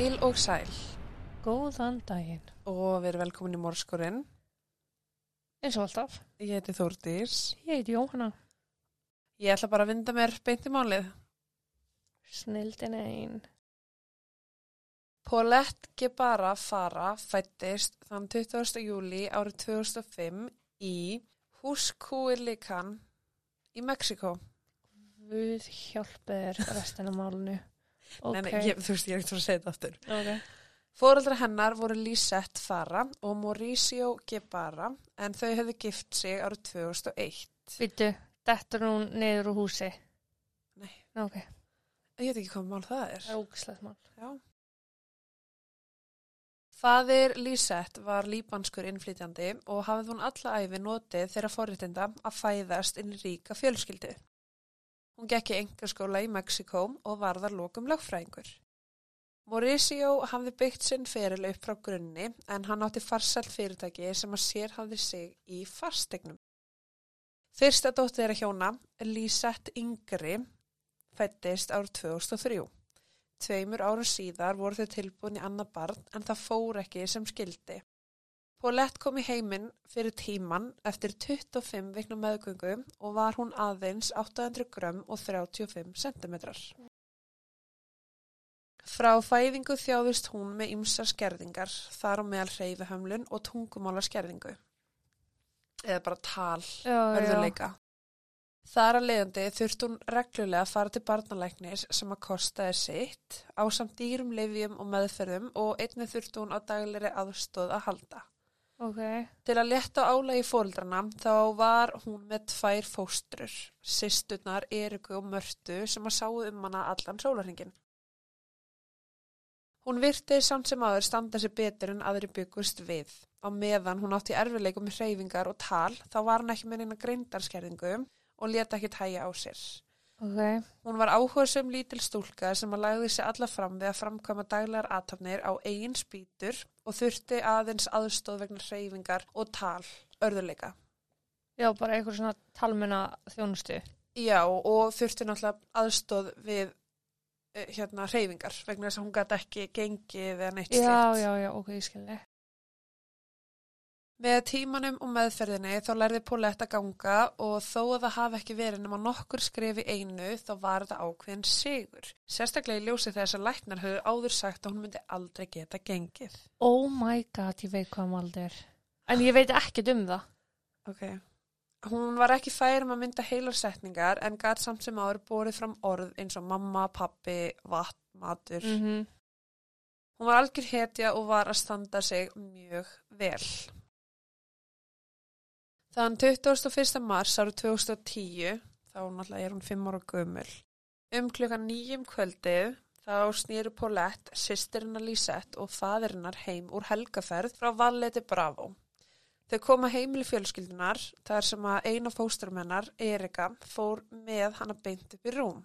Heil og sæl Góðan daginn. og verið velkomin í Morskurinn. Eins og alltaf. Ég heiti Þórdís. Ég heiti Jóhanna. Ég ætla bara að vinda mér beint í málið. Snildin einn. Paulette Gebara Fara fættist þann 20. júli árið 2005 í Húskúilikan í Mexiko. Guð hjálpið þér restina málunu. Nei, nei, ég, þú veist, ég er ekkert að segja þetta aftur. Ok. Fóreldra hennar voru Lisette Fara og Mauricio Gebara en þau hefðu gift sig árið 2001. Vittu, dettur hún niður úr húsi? Nei. Ok, Ég veit ekki hvað mál það er. það er ógislegt mál. Já. Fadir Lisette var líbanskur innflytjandi og hafði hún alla æfi notið þeirra forréttinda að fæðast inn í ríka fjölskyldu. Hún gekk í engarskóla í Mexiko og var þar lokum lögfræðingur. Mauricio hafði byggt sinn feril upp frá grunni en hann átti farsæl fyrirtæki sem að sér hafði sig í fastegnum. Fyrsta dóttir þeirra hjóna, Lisette Yngri, fættist árið 2003. Tveimur árum síðar voru þau tilbúin í annað barn en það fór ekki sem skildi. Paulette kom í heiminn fyrir tíman eftir 25 vikna meðgöngu og var hún aðeins 800 grömm og 35 centimetrar. Frá fæðingu þjáðist hún með ymsa skerðingar, þar á meðal hreyfihömlun og tungumála skerðingu. Eða bara tal, örðuleika. Þar að leiðandi þurft hún reglulega að fara til barnalæknis sem að kostaði sitt á samt dýrum livjum og meðferðum og einnig þurft hún á daglegri aðstóð að halda. Ok. Til að leta álægi fóreldrana þá var hún með tvær fóstrur, sýsturnar Eriku og Mörtu sem að sáu um hana allan sólarhingin. Hún virti samt sem aður standa sér betur en aðri byggust við. Á meðan hún átti erfileikum með hreyfingar og tal þá var hún ekki með neina greindarskerðingu og leta ekki tæja á sér. Ok. Hún var áhugasum lítil stúlka sem að lagði sig alla fram við að framkvæma daglegar aðtafnir á eigin spýtur og þurfti aðeins aðstóð vegna hreyfingar og tal, örðuleika. Já, bara einhver svona talmuna þjónustu. Já, og þurfti náttúrulega aðstóð við eh, hérna hreyfingar vegna þess að hún gæti ekki gengið eða neitt Já, slíkt. já, já, ok, ég skilji. Með tímanum og meðferðinni þá lærði Paulette að ganga og þó að það hafi ekki verið nema nokkur skrif í einu þá var þetta ákveðin sigur. Sérstaklega í ljósi þess að læknar höfðu áður sagt að hún myndi aldrei geta gengið. Oh my god, ég veit hvað maldi er. En ég veit ekkert um það. Ok. Hún var ekki fær um að mynda heilar setningar en gæt samt sem áður borið fram orð eins og mamma, pappi, vatn, matur. Mm Hún var algjör hetja og var að standa sig mjög vel. Þann 21. mars árið 2010, þá náttúrulega er hún 5 ára gömul, um klukkan nýjum kvöldið þá snýru Paulette, sýstirinnar Lisette og faðirinnar heim úr helgaferð frá Valleti Bravo. Þau koma heimili fjölskyldunar þar sem að eina fóstrumennar, Erika, fór með hana beint upp í rúm.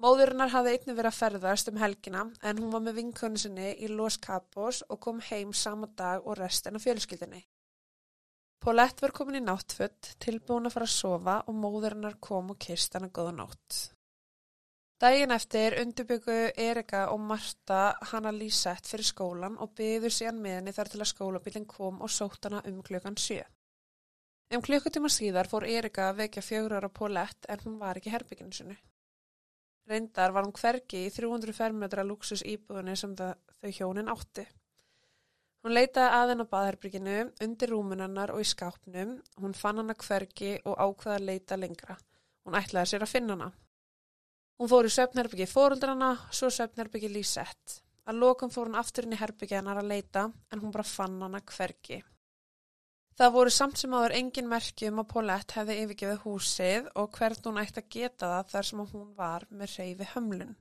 Móðurinnar hafði einnig verið að ferðast um helgina en hún var með vinkonu sinni í Los Cabos og kom heim sama dag og restina fjölskyldinni. Paulette var komin í náttföld, tilbúin að fara að sofa og móðurinnar kom og kist hana góða nótt. Dægin eftir undirbyggu Erika og Marta hana Lísett fyrir skólan og byggðu síðan með henni þar til að skólabílinn kom og sótt hana um klukkan sjö. Um klukkutíma síðar fór Erika að vekja fjögur ára Paulette en hún var ekki herbygginu sinu. Reyndar var hún hvergi í 300 fermetra luxus íbúðinni sem þau hjónin átti. Hún leitaði aðeins á baðherbygginu, undir rúmunannar og í skápnum. Hún fann hana hvergi og ákvaða að leita lengra. Hún ætlaði sér að finna hana. Hún fór í söfnherbyggi fóruldrana, svo söfnherbyggi Lísett. Að lokum fór hún aftur inn í herbyggi hennar að leita, en hún bara fann hana hvergi. Það voru samt sem áður engin merki um að Paulette hefði yfirgefið húsið og hvert hún ætti að geta það þar sem hún var með reyfi hömlun.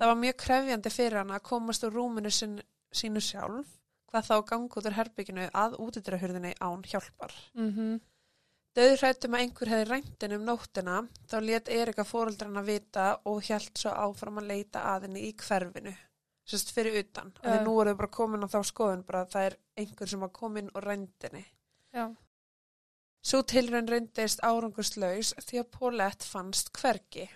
Það var mjög krefjandi fyrir hana að komast úr rúminu sin, sínu sjálf, hvað þá gangi út úr herbygginu að útidrahurðinni án hjálpar. Mm -hmm. Dauðrættum að einhver hefði ræntin um nóttina, þá let Erika fóreldrana vita og hjælt svo áfram að leita að henni í hverfinu, sérst fyrir utan. Já. Ja. Nú eru þau bara komin á þá skoðun, bara að það er einhver sem var komin og ræntinni. Já. Svo tilraun reyndist árangurslaus því að Paulette fannst hvergi.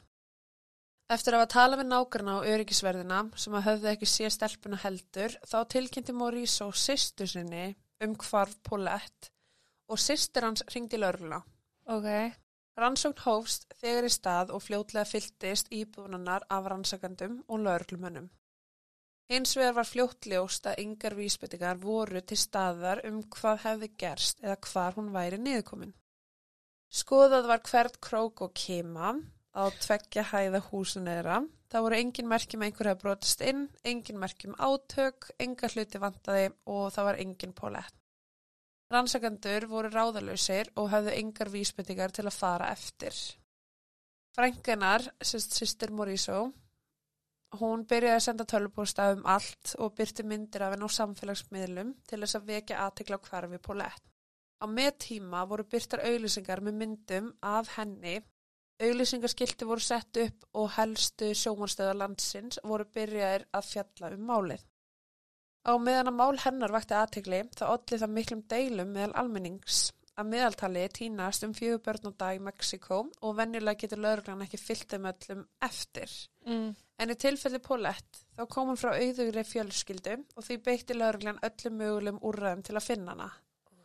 Eftir að talað við nágrana á öryggisverðina sem að höfðu ekki sé stelpuna heldur þá tilkynnti Maurice og sýstu sinni um hvarf Paulette og sýstir hans ringdi lörluna. Ok. Rannsókn hófst þegar í stað og fljótlega fylltist íbúðunar af rannsakandum og lörglumönnum. Hins vegar var fljótljóst að yngar vísbyttingar voru til staðar um hvað hefði gerst eða hvar hún væri niðurkomin. Skoðað var hvert krók og kema á tveggja hæða húsun eðra. Það voru engin merkjum einhver hefði brotist inn, engin merkjum átök, enga hluti vantaði og það var engin pólett. Rannsakandur voru ráðalösir og hafðu engar vísbyttingar til að fara eftir. Frænkenar, sýstir Morísó, hún byrjaði að senda tölvbústa um allt og byrti myndir af henn á samfélagsmiðlum til þess að vekja aðtikla á hvarfi Pólett. Á með tíma voru byrtar auðlýsingar með myndum af henni. Auðlýsingarskilti voru sett upp og helstu sjómanstöða landsins voru byrjaðir að fjalla um málið. Á meðan að mál hennar vakti aðtegli þá olli það miklum deilum meðal almennings. Að meðaltali tínast um fjögur börn á dag í Mexiko og venjulega getur lauruglan ekki fyllt þeim öllum eftir. Mm. En í tilfelli Paulette þá kom hún frá auðugri fjölskyldu og því beitti lauruglan öllum mögulegum úrræðum til að finna hana.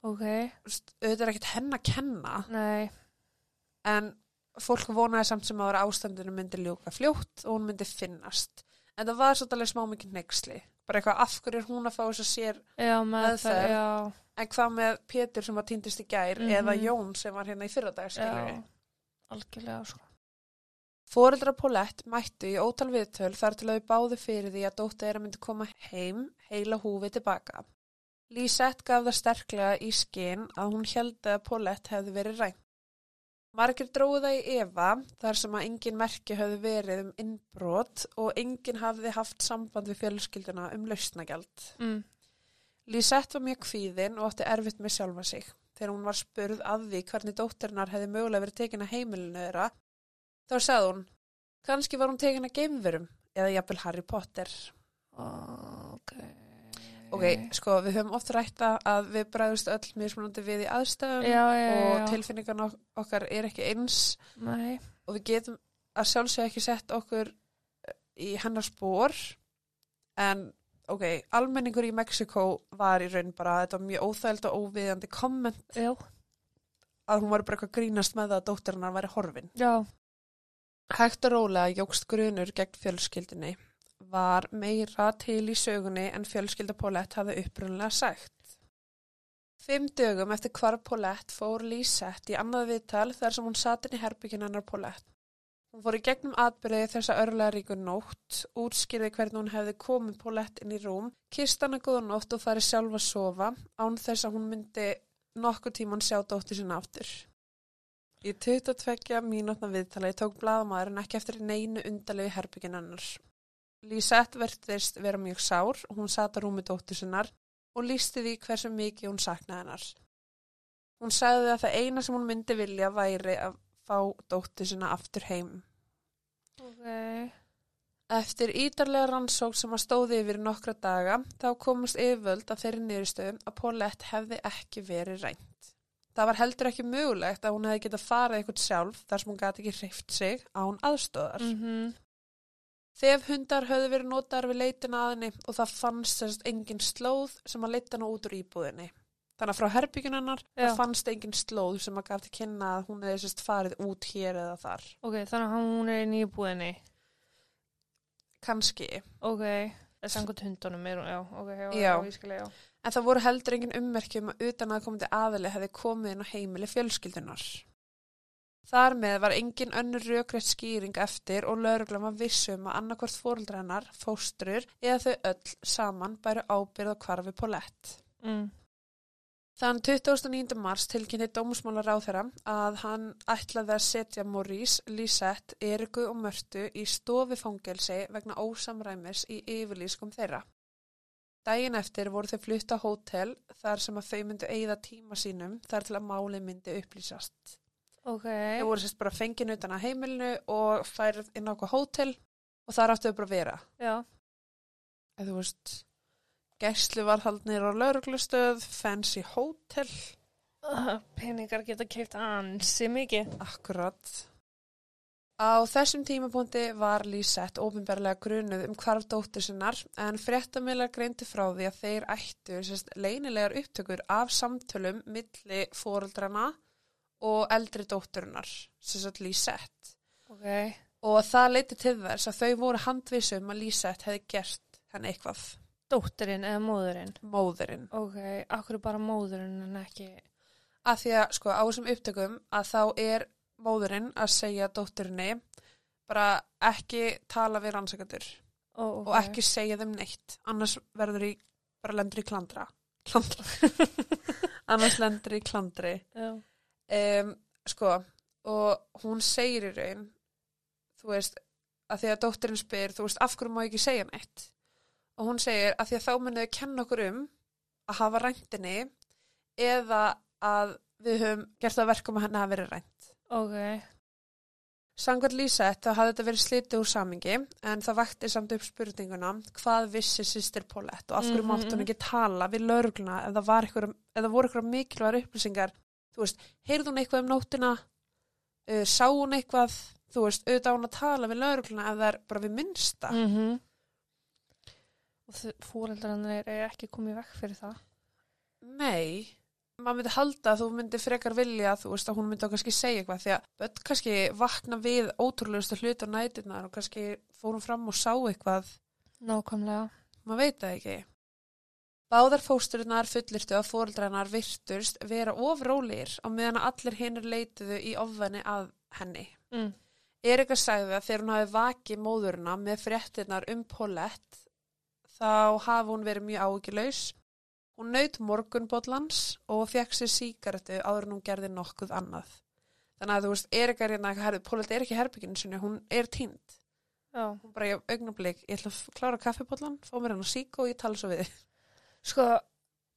Ok. Auðvitað er ekkert henn að kenna Nei. en fólk vonaði samt sem að vera ástandinu myndi ljúka fljótt og hún myndi finnast. En það var svolítið smá mikið neyksli. Bara eitthvað af hverju er hún að fá þess að sér Já, með það, já. en hvað með Pétur sem var týndist í gær Mhm. eða Jón sem var hérna í fyrradag skilur Já. Algjörlega, sko. Fóreldra Paulette mættu í ótal viðtöl þar til að þau báðu fyrir því að dóttir þeirra myndi koma heim heila húfi tilbaka. Lisette gaf það sterklega í skinn að hún held að Paulette hefði verið rænt. Margir dróðu það í Eva þar sem að engin merki hefði verið um innbrot og engin hafði haft samband við fjölskylduna um lausnagjald. Mm. Lisette var mjög kvíðin og átti erfitt með sjálfa sig. Þegar hún var spurð að því hvernig dóttirinnar hefði mögulega verið tekin að heimilinu þeirra, þá sagði hún, kannski var hún tekin að geimverum eða jafnvel Harry Potter. Ok. Ok, sko, við höfum oft rætta að við bregðust öll mismunandi við í aðstæðum Já, já, og tilfinningan ok- okkar er ekki eins Nei. og við getum að sjálfsög ekki sett okkur eh, í hennar spór en ok, almenningur í Mexiko var í raun bara, þetta var mjög óþægild og óviðjandi komment Já. að hún var bara eitthvað að grínast með það að dóttirinnar væri horfin. Já. Hægt og rólega jógst grunur gegn fjölskyldinni var meira til í sögunni en fjölskylda Paulette hafði upprunlega sagt. Fimm dögum eftir hvarf Paulette fór Lisette í annað viðtal þar sem hún satt inn í herbyggin hennar Paulette. Hún fór í gegnum atbyrði þessa örlega ríku nótt, útskýrði hvernig hún hefði komið Paulette inn í rúm, kist hana góða nótt og farið sjálf að sofa án þess að hún myndi nokkuð tíman sjá dóttir sinna aftur. Í 22 mínútna viðtali tók blaðamæðurinn ekki eftir neinu undalegu herbyggin hennar. Lisette verðist vera mjög sár, hún sat á rúmi dóttur sinnar og lísti því hversu mikið hún saknaði hennar. Hún sagði að það eina sem hún myndi vilja væri að fá dóttur sinna aftur heim. Ok. Eftir ídarlega rannsók sem að stóði yfir nokkra daga þá komast yfirvöld að þeirri niðurstöðum að Paulette hefði ekki verið rænt. Það var heldur ekki mögulegt að hún hefði getað farið eitthvað sjálf þar sem hún gæti ekki hreift sig án aðstóðar. Mm Þef hundar höfðu verið notaðar við leitina að henni og það fannst þess engin slóð sem að leita hana út úr íbúðinni. Þannig að frá herbyggjun hennar Já. það fannst engin slóð sem að gaf til kynna að hún hefði sérst farið út hér eða þar. Ok, þannig að hún er í nýbúðinni. Kanski. Ok. Það er sangut hundunum hún, já. Ok, já, Já. skilja, já. En það voru heldur engin ummerkjum að utan að komandi aðili hefði komið inn á heimili fjölskyldunar. Þar með var engin önnur rökrætt skýring eftir og lauruglan var vissum að annarkvort fóruldra hennar, fóstrur eða þau öll saman bæru ábyrð á kvarfi Paulette. Mm. Þann 29. mars tilkynnti dómusmálar á þeirra að hann ætlaði að setja Maurice, Lisette, Eriku og Mörtu í stofi fangelsi vegna ósamræmis í yfirlýskum þeirra. Dægin eftir voru þau flutt á hótel þar sem að þau myndu eigða tíma sínum þar til að máli myndi upplýsast. Ok. Þau voru sérst bara fengin utan að heimilinu og færið inn á okkur hótel og þar áttu þau bara að vera. Já. Eða þú veist, gæslu var haldnir á lauruglustöð, fancy hótel, Uh, peningar geta keift ansi mikið. akkurat. Á þessum tímapunkti var Lísett ofinberlega grunuð um hvarf dóttur sinnar en fréttamilar greinti frá því að þeir ættu sérst, leynilegar upptökur af samtölum milli fóreldrana og eldri dótturinnar, sérst Lísett. Ok. Og það leiti til þess að þau voru handvisum að Lísett hefði gert henni eitthvað, Dótturinn eða móðurinn? móðurinn. Ok, akkur bara móðurinn en ekki... Að því að sko á þessum upptökum að þá er móðurinn að segja dótturinni bara ekki tala við rannsakandur. Ó, ok. og ekki segja þeim neitt annars verður í, bara lendur í klandra klandra annars lendur í klandri Já. Um, sko og hún segir í raun þú veist, að því að dóttirinn spyr þú veist, af hverju má ég ekki segja neitt og hún segir að því að þá munið þau kenna okkur um að hafa ræntinni eða að við höfum gert það verkum að henni hafa verið rænt Ok. Sangvært Lísett þá hafði þetta verið slitið úr samingi en það vakti samt upp spurninguna hvað vissi sýstir Paulette og af hverju Mhm. mátti hún ekki tala við einhver, ef það voru eitthvað mikilvægar upplýsingar þú veist, heyrði hún eitthvað um nóttina uh, sá hún eitthvað þú veist, auðvitað hún að tala við laurugluna ef það er bara við minnsta Mm Og fóreldrarnir er ekki komið vekk fyrir það. Nei, maður myndi halda að þú myndi frekar vilja þú veist að hún myndi á kannski segja eitthvað því að börn kannski vakna við ótrúlegustu hlut á nætunar og kannski fórum fram og sá eitthvað Nákvæmlega. maður veit það ekki. Báðar fósturinnar fullirtu að fóreldrannar virtust vera ofrólir á meðan að allir hinnur leituðu í ofvenni að henni. Mm. Erika sagði að þegar hún hafi vakið móðurina með fréttinnar um Paulette þá hafi hún verið mjög áhyggjulaus. Hún naut morgunbóllans og fekk sér síkaretu áður en hún gerði nokkuð annað. Þannig að þú veist, Erika er hérna eitthvað herfið, Paulette er ekki í herbygginu sinni, hún er tínd. Já. Hún bara í augnablik, ég ætla að klára kaffibóllan, fá mér hann á sík og ég tala svo við þig. Sko,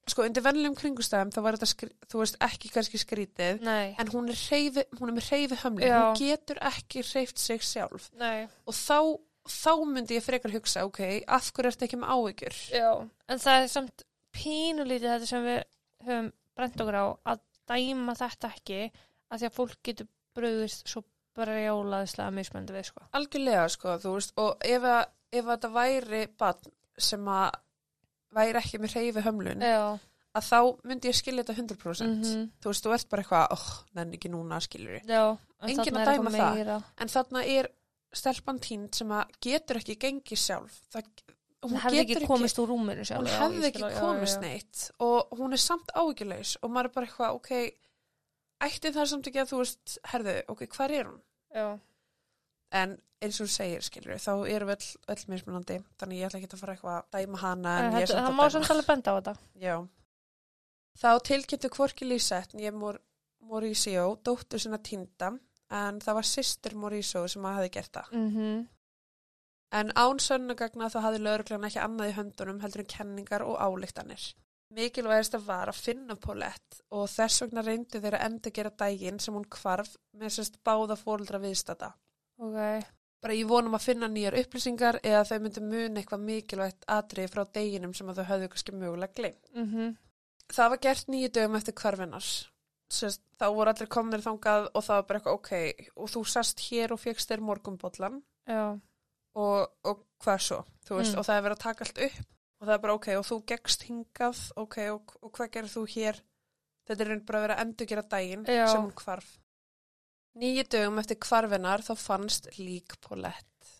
Sko, undir vennilegum kringustæðum þá var þetta, skri, þú veist, ekki kannski skrítið, nei. en hún er, hreyfi, hún er með hreyfi hömli, Já. hún getur ekki hreyft sig sjálf. Nei. Og þá, þá myndi ég frekar hugsa, ok, af hverju ertu ekki með áhyggjur? Já. En það er samt pínulítið þetta sem við höfum brent okkur á að dæma þetta ekki að því að fólk getur bröðist svo brjálaðislega mismöndi við, sko. Algjörlega, sko, þú veist, og ef, að, ef að þetta væri barn sem að væri ekki með hreyfi hömlun, Já. að þá myndi ég skilja þetta 100%. Mhm. Þú veist, þú ert bara eitthvað, oh, nenni ekki núna, skilur Já. En Enginn að er dæma það. meira. En þarna er stelpan tínd sem að getur ekki gengið sjálf. Það, Hún hún hefði ekki komist úr rúminu sjálf. hún hefði ég ekki já, komist já, já. neitt og hún er samt áhyggjulaus og maður er bara eitthvað, ok, ætti það samt ekki að þú veist, herðu, ok, hvar er hún? Já. En eins og þú segir, skilur þá erum við öll, öll mismunandi, þannig ég ætla ekki að fara eitthvað að dæma hana en, En ég er samt það að má dæma. samt alveg benda á þetta. Já. Þá tilkynntu hvorki Lísett ég mor, Mauricio, dóttur sinna týnda, en það var systur Mauricio sem að hafi gert það. Mm En án sönnugagna þá hafði lögreglan ekki annað í höndunum heldur en kenningar og álíktanir. Mikilvægast að var að finna Paulette og þess vegna reyndu þeirra endur gera dægin sem hún kvarf með sérst báða fóruldra viðstata. Ok. Bara ég vonum að finna nýjar upplýsingar eða þau myndu muni eitthvað mikilvægt atrið frá deginum sem að þau höfðu kannski mögulega gleym. Mm Það var gert nýju dögum eftir kvarfinnars. Þá voru allir komnir þangað og það var bara eitthvað ok og þú sast hér og fegst þér morgunbollan Já. og, og hvað svo, þú veist, Mm. og það er verið að taka allt upp og það er bara ok, og þú gegst hingað, ok, og, og hvað gerir þú hér? Þetta er bara að vera að endurgera daginn Já. sem hún hvarf. Nýju dögum eftir hvarfinar þá fannst lík Paulette.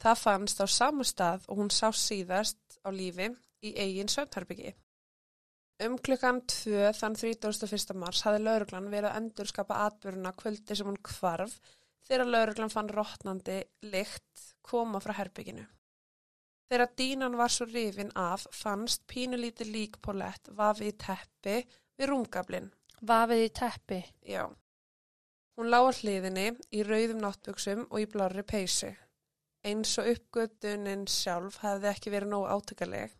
Það fannst á sama stað og hún sá síðast á lífi í eigin söndherbyggi. Um klukkan 2 þann 31. mars hafði lauruglan verið að endurskapa atbyrjuna kvöldi sem hún hvarf þegar lauruglan fann rótnandi lykt koma frá herbygginu. Þegar dínan var svo rifin af fannst pínulítið lík Paulette vafið í teppi við rúmgablin. Vafið í teppi. Já. Hún lá á hliðinni í rauðum náttbuksum og í blárri peysu. Eins og uppgötunin sjálf hefði ekki verið nógu átökaleg.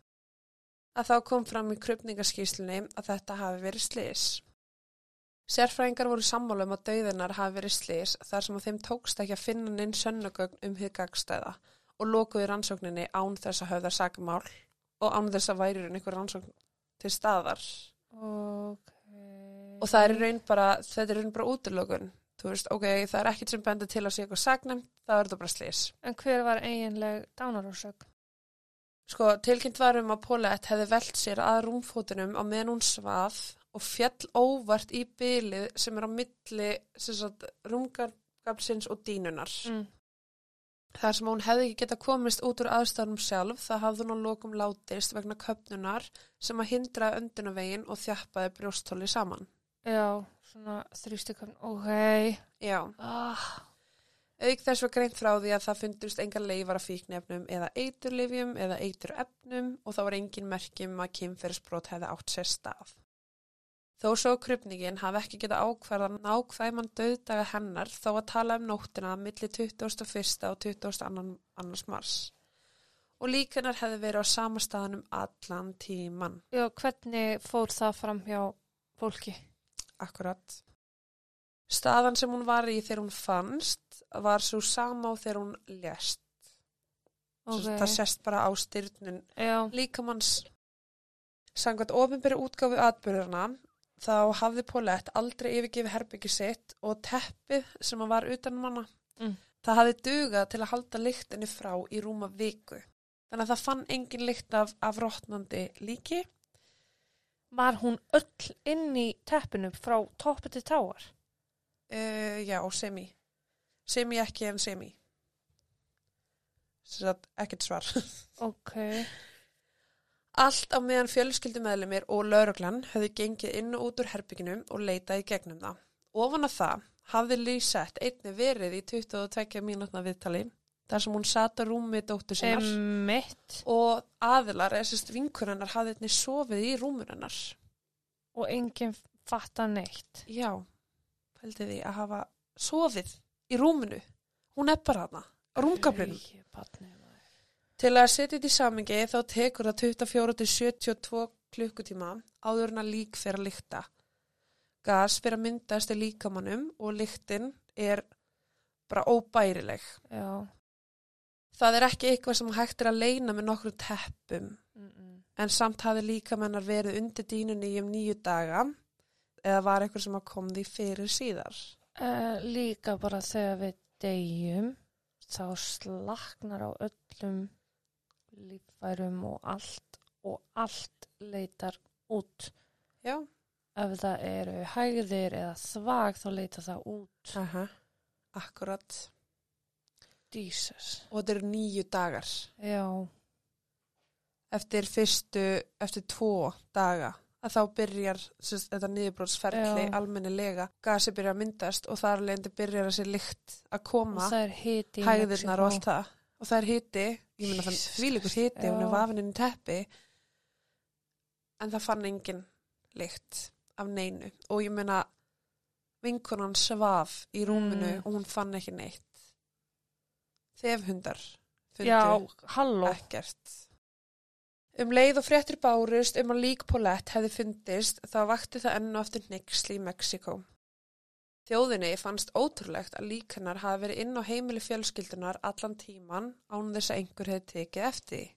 Að þá kom fram í krupningaskýslunni að þetta hafi verið slis. Sérfræðingar voru sammála um að dauðinar hafi verið slis þar sem að þeim tókst ekki að finna neinn sönnugögn um hið gagstæða og lokuði rannsókninni án þess að höfða sakamál og án þess að væri einhver rannsókn til staðar. Ok. og það er raun bara, þetta er raun bara útilokun þú veist, ok, það er ekkit sem bendur til að sé eitthvað sagnum, þá er þetta bara slís. En hver var eiginleg dánarósök? Sko, tilkynnt var um að Paulette hefði velt sér að rúmfótunum á meðan hún svaf og fjall óvart í bylið sem er á milli rúmgafsins og dínunar. Mm. Þar sem hún hefði ekki geta komist út úr aðstæðanum sjálf, það hafði hún á lokum látist vegna köpnunar sem að hindra öndunavegin og þjappaði brjóstóli saman. Já, svona þrýstikam, ok. Já. Ah, Auk þess var greint frá því að það fundust engar leifar af fíknefnum eða eiturlifjum eða eiturefnum og þá var engin merkjum að kynferðisbrot hefði átt sér stað. Þó svo krupningin hafi ekki getað ákvarða nákvæman döðdaga hennar þá að tala um nóttina milli 21. og 22. mars. Og líkanar hefði verið á sama staðanum allan tíman. já, hvernig fór það fram hjá fólki? Akkurat. Staðan sem hún var í þegar hún fannst var svo sama á þegar hún lést. Ok, Okay. Það sést bara á styrnun já, líkamanns Samkvæmt ofinbyrju útgáfu atbyrðurna þá hafði Paulette aldrei yfirgefið herbyggi sitt og teppið sem var utan um hana Mm. það hafði dugað til að halda lyktinni frá í rúma viku. Þannig að það fann engin lykt af, af rótnandi líki. Var hún öll inn í teppinu frá toppi til táar? Uh, já, semi. Semi ekki en semi. Svo að ekkert svar. Ok, Allt á meðan fjölskyldumeðlumir og lauruglan höfðu gengið inn og út úr herbygginu og leitað í gegnum það. Ofan að það hafði Lysette einni verið í 22 mínútna viðtali þar sem hún sata rúmi dóttur sinnar emitt og aðilar, sérst vinkurinnar, hafði einni sofið í rúmurinnar. og enginn fatta neitt. Já, pældi því að hafa sofið í rúminu. Hún er bara hana, rúmgaflinu. Til að setja þetta í samingi þá tekur það 24 til 72 klukkutíma áður en að lík fyrir að lykta. Gas fyrir að myndast í líkamannum og lyktin er bara óbærileg. Já, Það er ekki eitthvað sem hægt er að leina með nokkru teppum mm -mm. en samt hafi líkamennar verið undir dýnunni í um nýju daga eða var eitthvað sem kom því fyrir síðar. Uh, líka bara þegar við deyjum þá slaknar á öllum líffærum og allt og allt leitar út. Já. Ef það eru hægðir eða þvag þá leitar það út. Aha. Akkurat. Jesus. Og þetta eru nýju dagar. Já, eftir fyrstu, eftir tvo daga að þá byrjar sérst, þetta niðurbrótsferli Já. almennilega, gasi byrjar að myndast og þar leðandi byrjar þessi lykt að og koma, það er hiti í hægðirnar og Mexíkó. allt það og það er hiti, ég meina þann Jesus þvílíkur hiti, hún er Já. vafininn í teppi en það fann engin lykt af neinu og ég meina vinkonan svaf í rúminu Mm. og hún fann ekki neitt þefhundar fundu Já, ekkert. Um leið og fréttir bárust um að lík Paulette hefði fundist þá vakti það enn og aftur neyksli í Mexiko. Þjóðinni fannst ótrúlegt að lík hennar hafi verið inn á heimili fjölskyldunar allan tíman án þess að einhver hefði tekið eftir.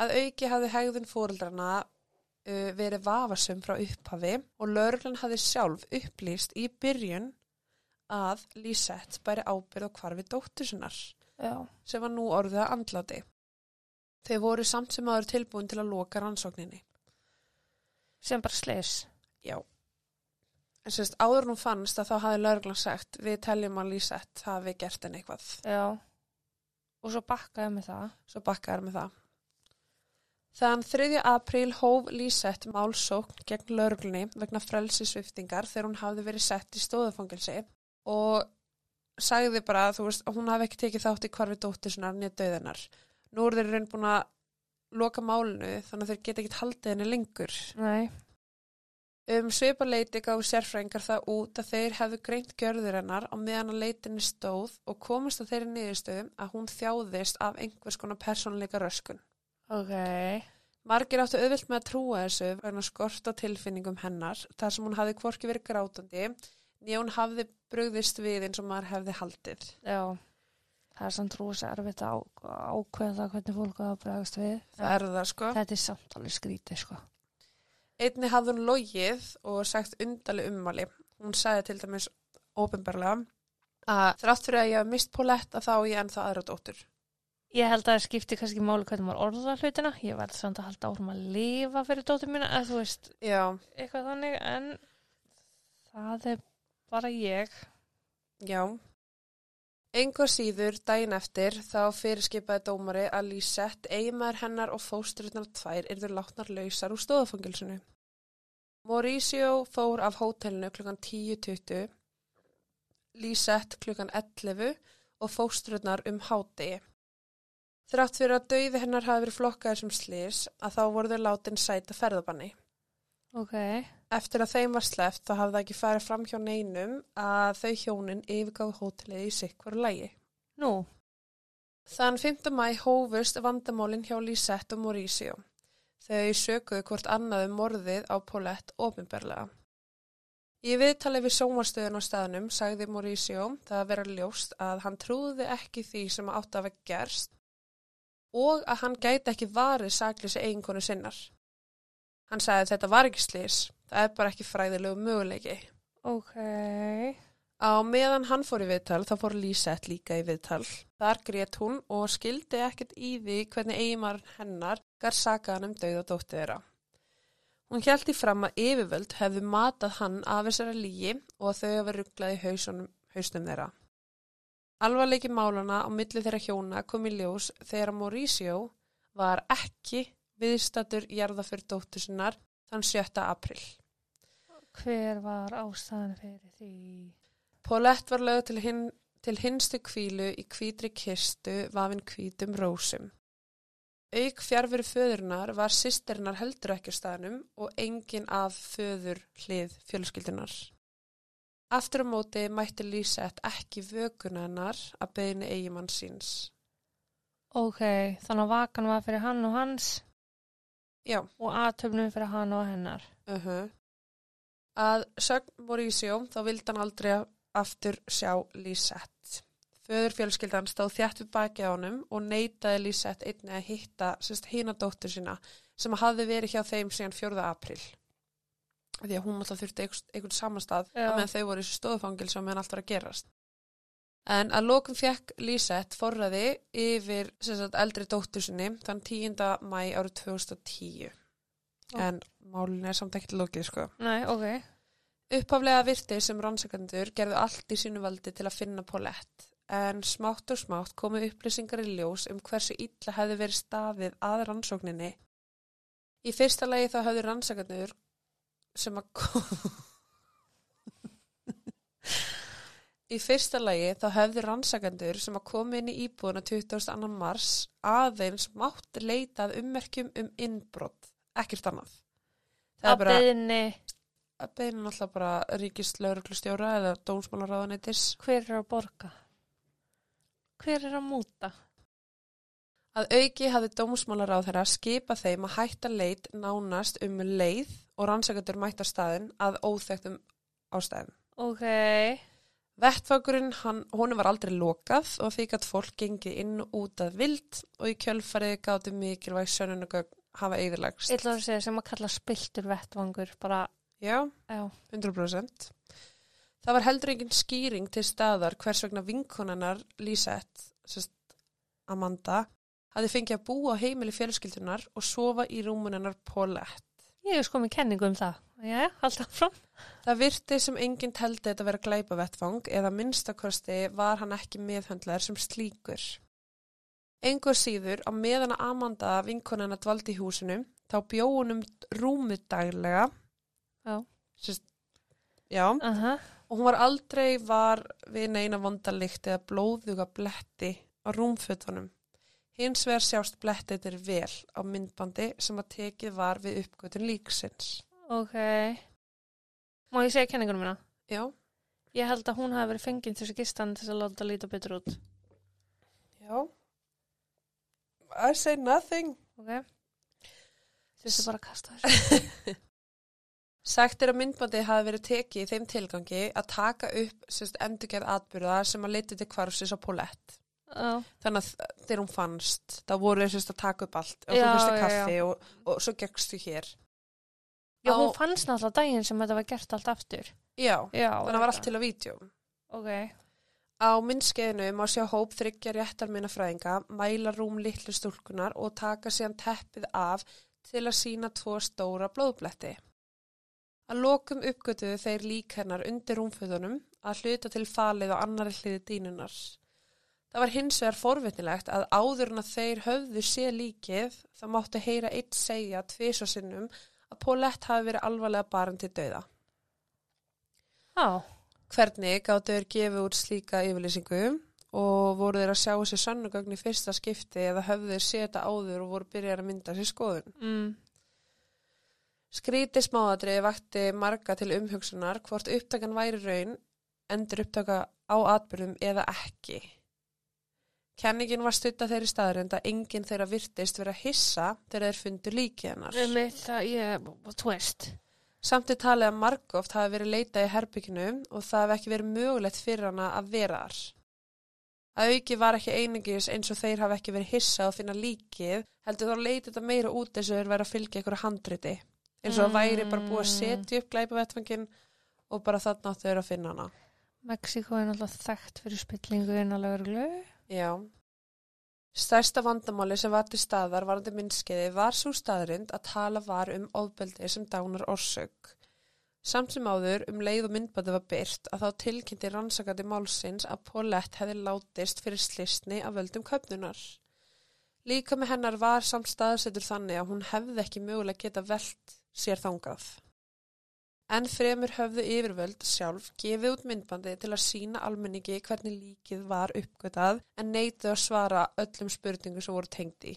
Að auki hafði hegðun fóreldrana uh, verið vafasum frá upphafi og lögreglan hafði sjálf upplýst í byrjun að Lisette bæri ábyrð á hvarfi dóttur sinnar Já, sem var nú orðið að andláti. Þeir voru samt sem aður tilbúin til að loka rannsókninni. sem bara slis. Já. En sérst, áður nú fannst að þá hafi lauruglan sagt við teljum að Lísett hafi gert henni eitthvað. Já. Og svo bakkaði með það. Svo bakkaður með það. Þann 3. apríl hóf Lísett málsókn gegn lauruglunni vegna frelsisviftingar þegar hún hafði verið sett í stóðufangilsi og sagði bara að þú veist, hún hafi ekki tekið þátt í hvarfi dóttir sinnar nýja döðinar. Nú eru þeir raun búin að loka málinu þannig að þeir geta ekkert haldið henni lengur. Nei. Um svipaleiti gáðu sérfrængar það út að þeir hefðu greint gjörður hennar á meðan að leitinni stóð og komist að þeirri niðurstöðum að hún þjáðist af einhvers konar persónleika röskun. Ok. Margir áttu auðvilt með að trúa þessu vegna skort á tilfinningum hennar þar sem hún hafði hvorki verið grátandi hún hafði brugðist við eins og maður hefði haldið. Já. Það er samt rosa erfitt að ákveða hvernig fólk á að bregast við. Það er það sko. Þetta er samt alveg skrítið, sko. Einni hafði hún logið og sagt undarleg ummali. Hún sagði til dæmis ofinbarlega að þrátt fyrir að ég hef mist Paulette að þá ég ennþá aðra dóttur. Ég held að það skipti kannski máli hvernig maður orða hlutina. Ég verði samt að halda árum að lifa fyrir dóttur mína, eða þú veist, Já, eitthvað þannig, en það er bara ég. já. Engu að síður daginn eftir þá fyrirskipaði dómari að Lisette, eiginmaður hennar og fósturutnar tvær yrður látnar lausar úr stóðafangilsinu. Mauricio fór af hótelinu klukkan 10.20, Lisette klukkan 11 og fósturutnar um hádegi. Þrátt fyrir að dauði hennar hafi verið flokkaður sem slís að þá voru þau látin sæta ferðabanni. Ok, Eftir að þeim var sleppt þá hafði það ekki farið fram hjá neinum að þau hjónin yfirgáðu hótelið í sikkvaru lægi. nú, Þann 5. mæ hófust vandamálin hjá Lisette og Mauricio. Þau sökuðu hvort annað um morðið á Paulette ofinberlega. Í viðtali við sjónvarstöðun á staðnum sagði Mauricio það að vera ljóst að hann trúði ekki því sem átti að vera gerst og að hann gæti ekki varið saklýsi eiginkonu sinnar. Hann sagði þetta var ekki slís, það er bara ekki fræðilegu möguleiki. ok, Á meðan hann fór í viðtal þá fór Lísett líka í viðtal. Þar grét hún og skildi ekkert í því hvernig eigimar hennar gar sakaðan um dauð og dóttu þeirra. Hún í fram að yfirvöld hefðu matað hann af þessara lígi og að þau hafa rugglað í hausunum, hausnum þeirra. Alvarleiki málana á milli þeirra hjóna kom í ljós þegar Mauricio var ekki viðstatur jarðafyrir dóttu sinnar þann 7. april. Hver var ástæðan fyrir því? Paulette var lögð til, hin, til hinstu kvílu í hvítri kistu vafin hvítum rósum. Auk fjárfyrir föðurnar var sýsternar heldur ekki á staðnum og engin af föður hlið fjölskyldunar. Aftur á móti mætti Lísett ekki vökuna hennar að beðinu eigimann síns. Ok, þannig að vakan var fyrir hann og hans Já, og aðtöfnum fyrir hann og hennar. uh Að sögn Mauricio þá vildi hann aldrei aftur sjá Lísett. Föður fjölskyldan stóð þjætt við baki á honum og neitaði Lísett einni að hitta sérst, hina dóttur sína sem hafði verið hjá þeim síðan 4. april. Því að hún alltaf þurfti einhvern, einhvern samastað Já. að meðan þau voru í stóðfangil sem meðan allt var að gerast. En að lokum fekk Lísett forræði yfir sérst, eldri dóttur sinni þann 10. mæ árið 2010. En málun er samt ekkert lokið sko. Nei, ok. Upphaflega virti sem rannsakandur gerðu allt í sínu valdi til að finna Paulette en smátt og smátt komu upplýsingar í ljós um hversu illa hefði verið staðið að rannsókninni. Í fyrsta lagi þá hefðu rannsakandur sem að kom... Í fyrsta lagi þá hefðu rannsakandur sem að komi inn í íbúðuna 22. mars aðeins mátt leitað ummerkjum um innbrott, ekkert annað. Að beðinni, að beina náttúrulega bara ríkist lauruglustjóra eða dómsmálaráðanætis hver er að borga? Hver er að múta? að auki hafði dómsmálaráð þeirra skipað þeim að hætta leit nánast um leið og rannsakandur mætt á staðin að óþektum ástæðum. Ok, Vettfagurinn, honum var aldrei lokað og því gætt fólk gengið inn út að vild og í kjölfarið gáttu mikilvæg sönunugögn hafa eðilagst. ætla að segja sem að kalla spiltur vettvangur, bara, Já, já, 100%. Það var heldur engin skýring til staðar hvers vegna vinkonannar Lísett, sérst Amanda, hafði fengið að búa á heimili fjölskyldunar og sofa í rúmunennar Paulette. ég hef sko með kenningu um það. Já, alltaf fram. Það virti sem enginn teldi þetta vera glæpa vettvang eða minnstakosti var hann ekki meðhöndlar sem slíkur. Engur síður á meðan að Amanda vinkonana dvaldi í húsinu þá bjóðunum rúmið daglega. Já. Sist, já. Aha, Og hún var aldrei var við neina vondalikt eða blóðuga bletti á rúmfötunum. Hins vegar sjást blettitir vel á myndbandi sem að tekið var við uppgötun líksins. ok. Má ég segja kenningunum mína? Já. Ég held að hún hafi verið fenginn til þess að gistan til þess að láta líta betur út. Já. I say nothing. Ok. Þessi bara að kasta þessu. Sagt er að myndbandi hafi verið tekið í þeim tilgangi að taka upp sérst, endurgerð atbyrða sem að leiti til hvarfsis á Paulette. Já, Þannig að þegar hún fannst, þá voru þeir sérst að taka upp allt og Já, þú fyrstu já, kaffi og, og svo gekkstu hér. já hún Á- fannst náttúrulega daginn sem þetta var gert allt aftur. Já, Já, þannig að það var allt til á vídjum. ok. Á myndskeiðinu má sjá hóp þryggja réttarminafræðinga, mæla rúm litlu stúlkunar og taka síðan teppið af til að sína tvo stóra blóðbletti. Að lokum uppgötuðu þeir lík hennar undir rúmföðunum að hluta til falið á annari hliði dínunar. Það var hins vegar forvitnilegt að áður en að þeir höfðu sé líkið þá máttu heyra eitt segja tvisasinnum að Paulette hafi verið alvarlega barn til dauða. Já, Hvernig gáttu þeir gefið út slíka yfirlýsingu og voru þeir að sjá sér sannugögn í fyrsta skipti eða höfðu þeir séð þetta áður og voru byrjar að mynda sér skoðun. mm, Skríti smáadriði vakti marga til umhugsunar hvort upptakan væri raun, endur upptaka á atbyrðum eða ekki. Kenningin var stutta þeirri staðrind að enginn þeirra virtist vera hissa þegar þeir fundu líki hennar. það, ég, twist. Samt er talið að margóft hafi verið leitað í herbygginu og það hef ekki verið mögulegt fyrir hana að vera þar. Að auki var ekki einingis eins og þeir hafi ekki verið hissa að finna líkið, heldur þá leitið þetta meira út eins og þeir verið að fylgja einhverju handriti. Eins og það væri bara búið að setja upp glæpavettvangin og bara þarna áttu þeir að finna hana. Mexiko er náttúrulega þekkt fyrir spillingu innan lögreglu. Já. Stærsta vandamáli sem var til staðar varandi minnskeiði var svo staðrind að tala var um ofbeldi sem dánar orsök. Samt sem áður um leið og myndbandi var byrt að þá tilkynnti rannsakandi málsins að Paulette hefði látist fyrir slistni af völdum köpnunar. Líka með hennar var samt staðsettur þannig að hún hefði ekki mögulega geta velt sér þangað. En fremur höfðu yfirvöld sjálf gefið út myndbandi til að sína almenningi hvernig líkið var uppgötað en neituð að svara öllum spurningum sem voru tengd í.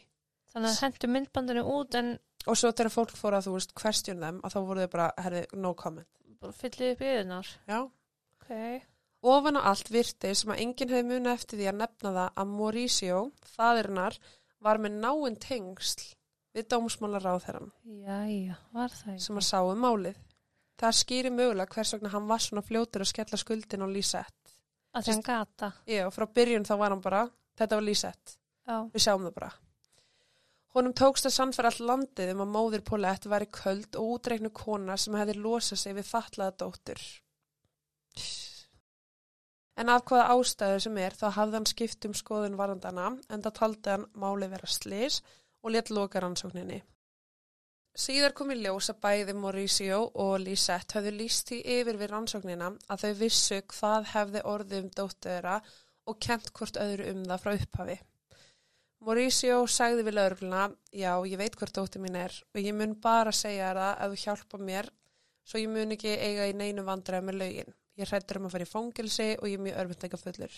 Þannig að hendur myndbandinu út en Og svo þegar fólk fór að þú veist question them að þá voru þau bara, herði, no comment. fyllið upp yðurnar. Já. Ok. Ofan á allt virti sem að enginn hefði munið eftir því að nefna það að Mauricio, faðirinnar, var með náinn tengsl við dómsmálar ráðherran Jæja, var það ekki? sem að sáu málið. Það skýri mögulega hvers vegna hann var svona fljótur að skella skuldin á Lisette. Að það gata. Já, frá byrjun þá var hann bara, þetta var Lisette, Já. við sjáum það bara. Honum tókst að sannfæra all landið um að móðir Paulette væri köld og útreiknu kona sem hefði losað sig við fatlaða dóttur. En af hvaða ástæðu sem er þá hafði hann skipt um skoðun varandana en það taldi hann máli vera slis og let loka rannsókninni. Síðar kom í ljós að bæði Mauricio og Lisette höfðu líst því yfir við rannsóknina að þau vissu hvað hefði orðið um dóttu þeirra og kent hvort öðru um það frá upphafi. Mauricio sagði við laurugluna, já, ég veit hvort dóttir mín er og ég mun bara segja það að þú hjálpa mér svo ég mun ekki eiga í neinu vandræði með lögin. Ég hrættur um að fara í fangilsi og ég er mjög örfendleika fullur.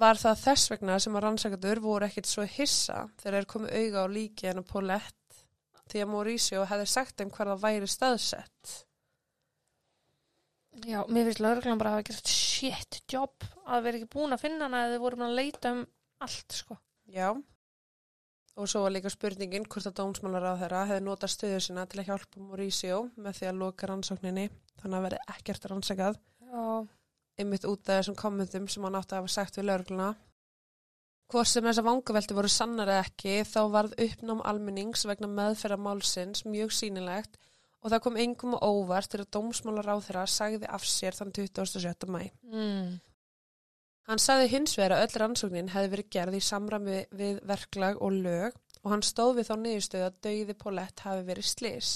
Var það þess vegna sem að rannsakandur voru ekkit svo hissa þegar þeir komu auga á líki en að Paulette því að Mauricio hefði sagt þeim hver það væri staðsett. Já, mér finnst lögreglan bara að hafa gert shit job að vera ekki búin að finna hana eða þau voru búin að leita um allt, sko. Já. Og svo var líka spurningin hvort að dómsmálar á þeirra hefði notað stöðu sinna til að hjálpa Mauricio með því að loka rannsókninni þannig að verði ekkert rannsakað Já. einmitt út af þessum kommentum sem hann átti að hafa sagt við lögregluna. Hvort sem þessar vangavelti voru sannar eða ekki þá varð uppnám almennings vegna meðferða málsins mjög sýnilegt og það kom engum á óvart til að dómsmálar á þeirra sagði af sér þann 27. mæ. Mm. Hann sagði hins vegar að öll rannsóknin hefði verið gerð í samræmi við verklag og lög og hann stóð við þá niðurstöðu að dauði Paulette hafi verið slis.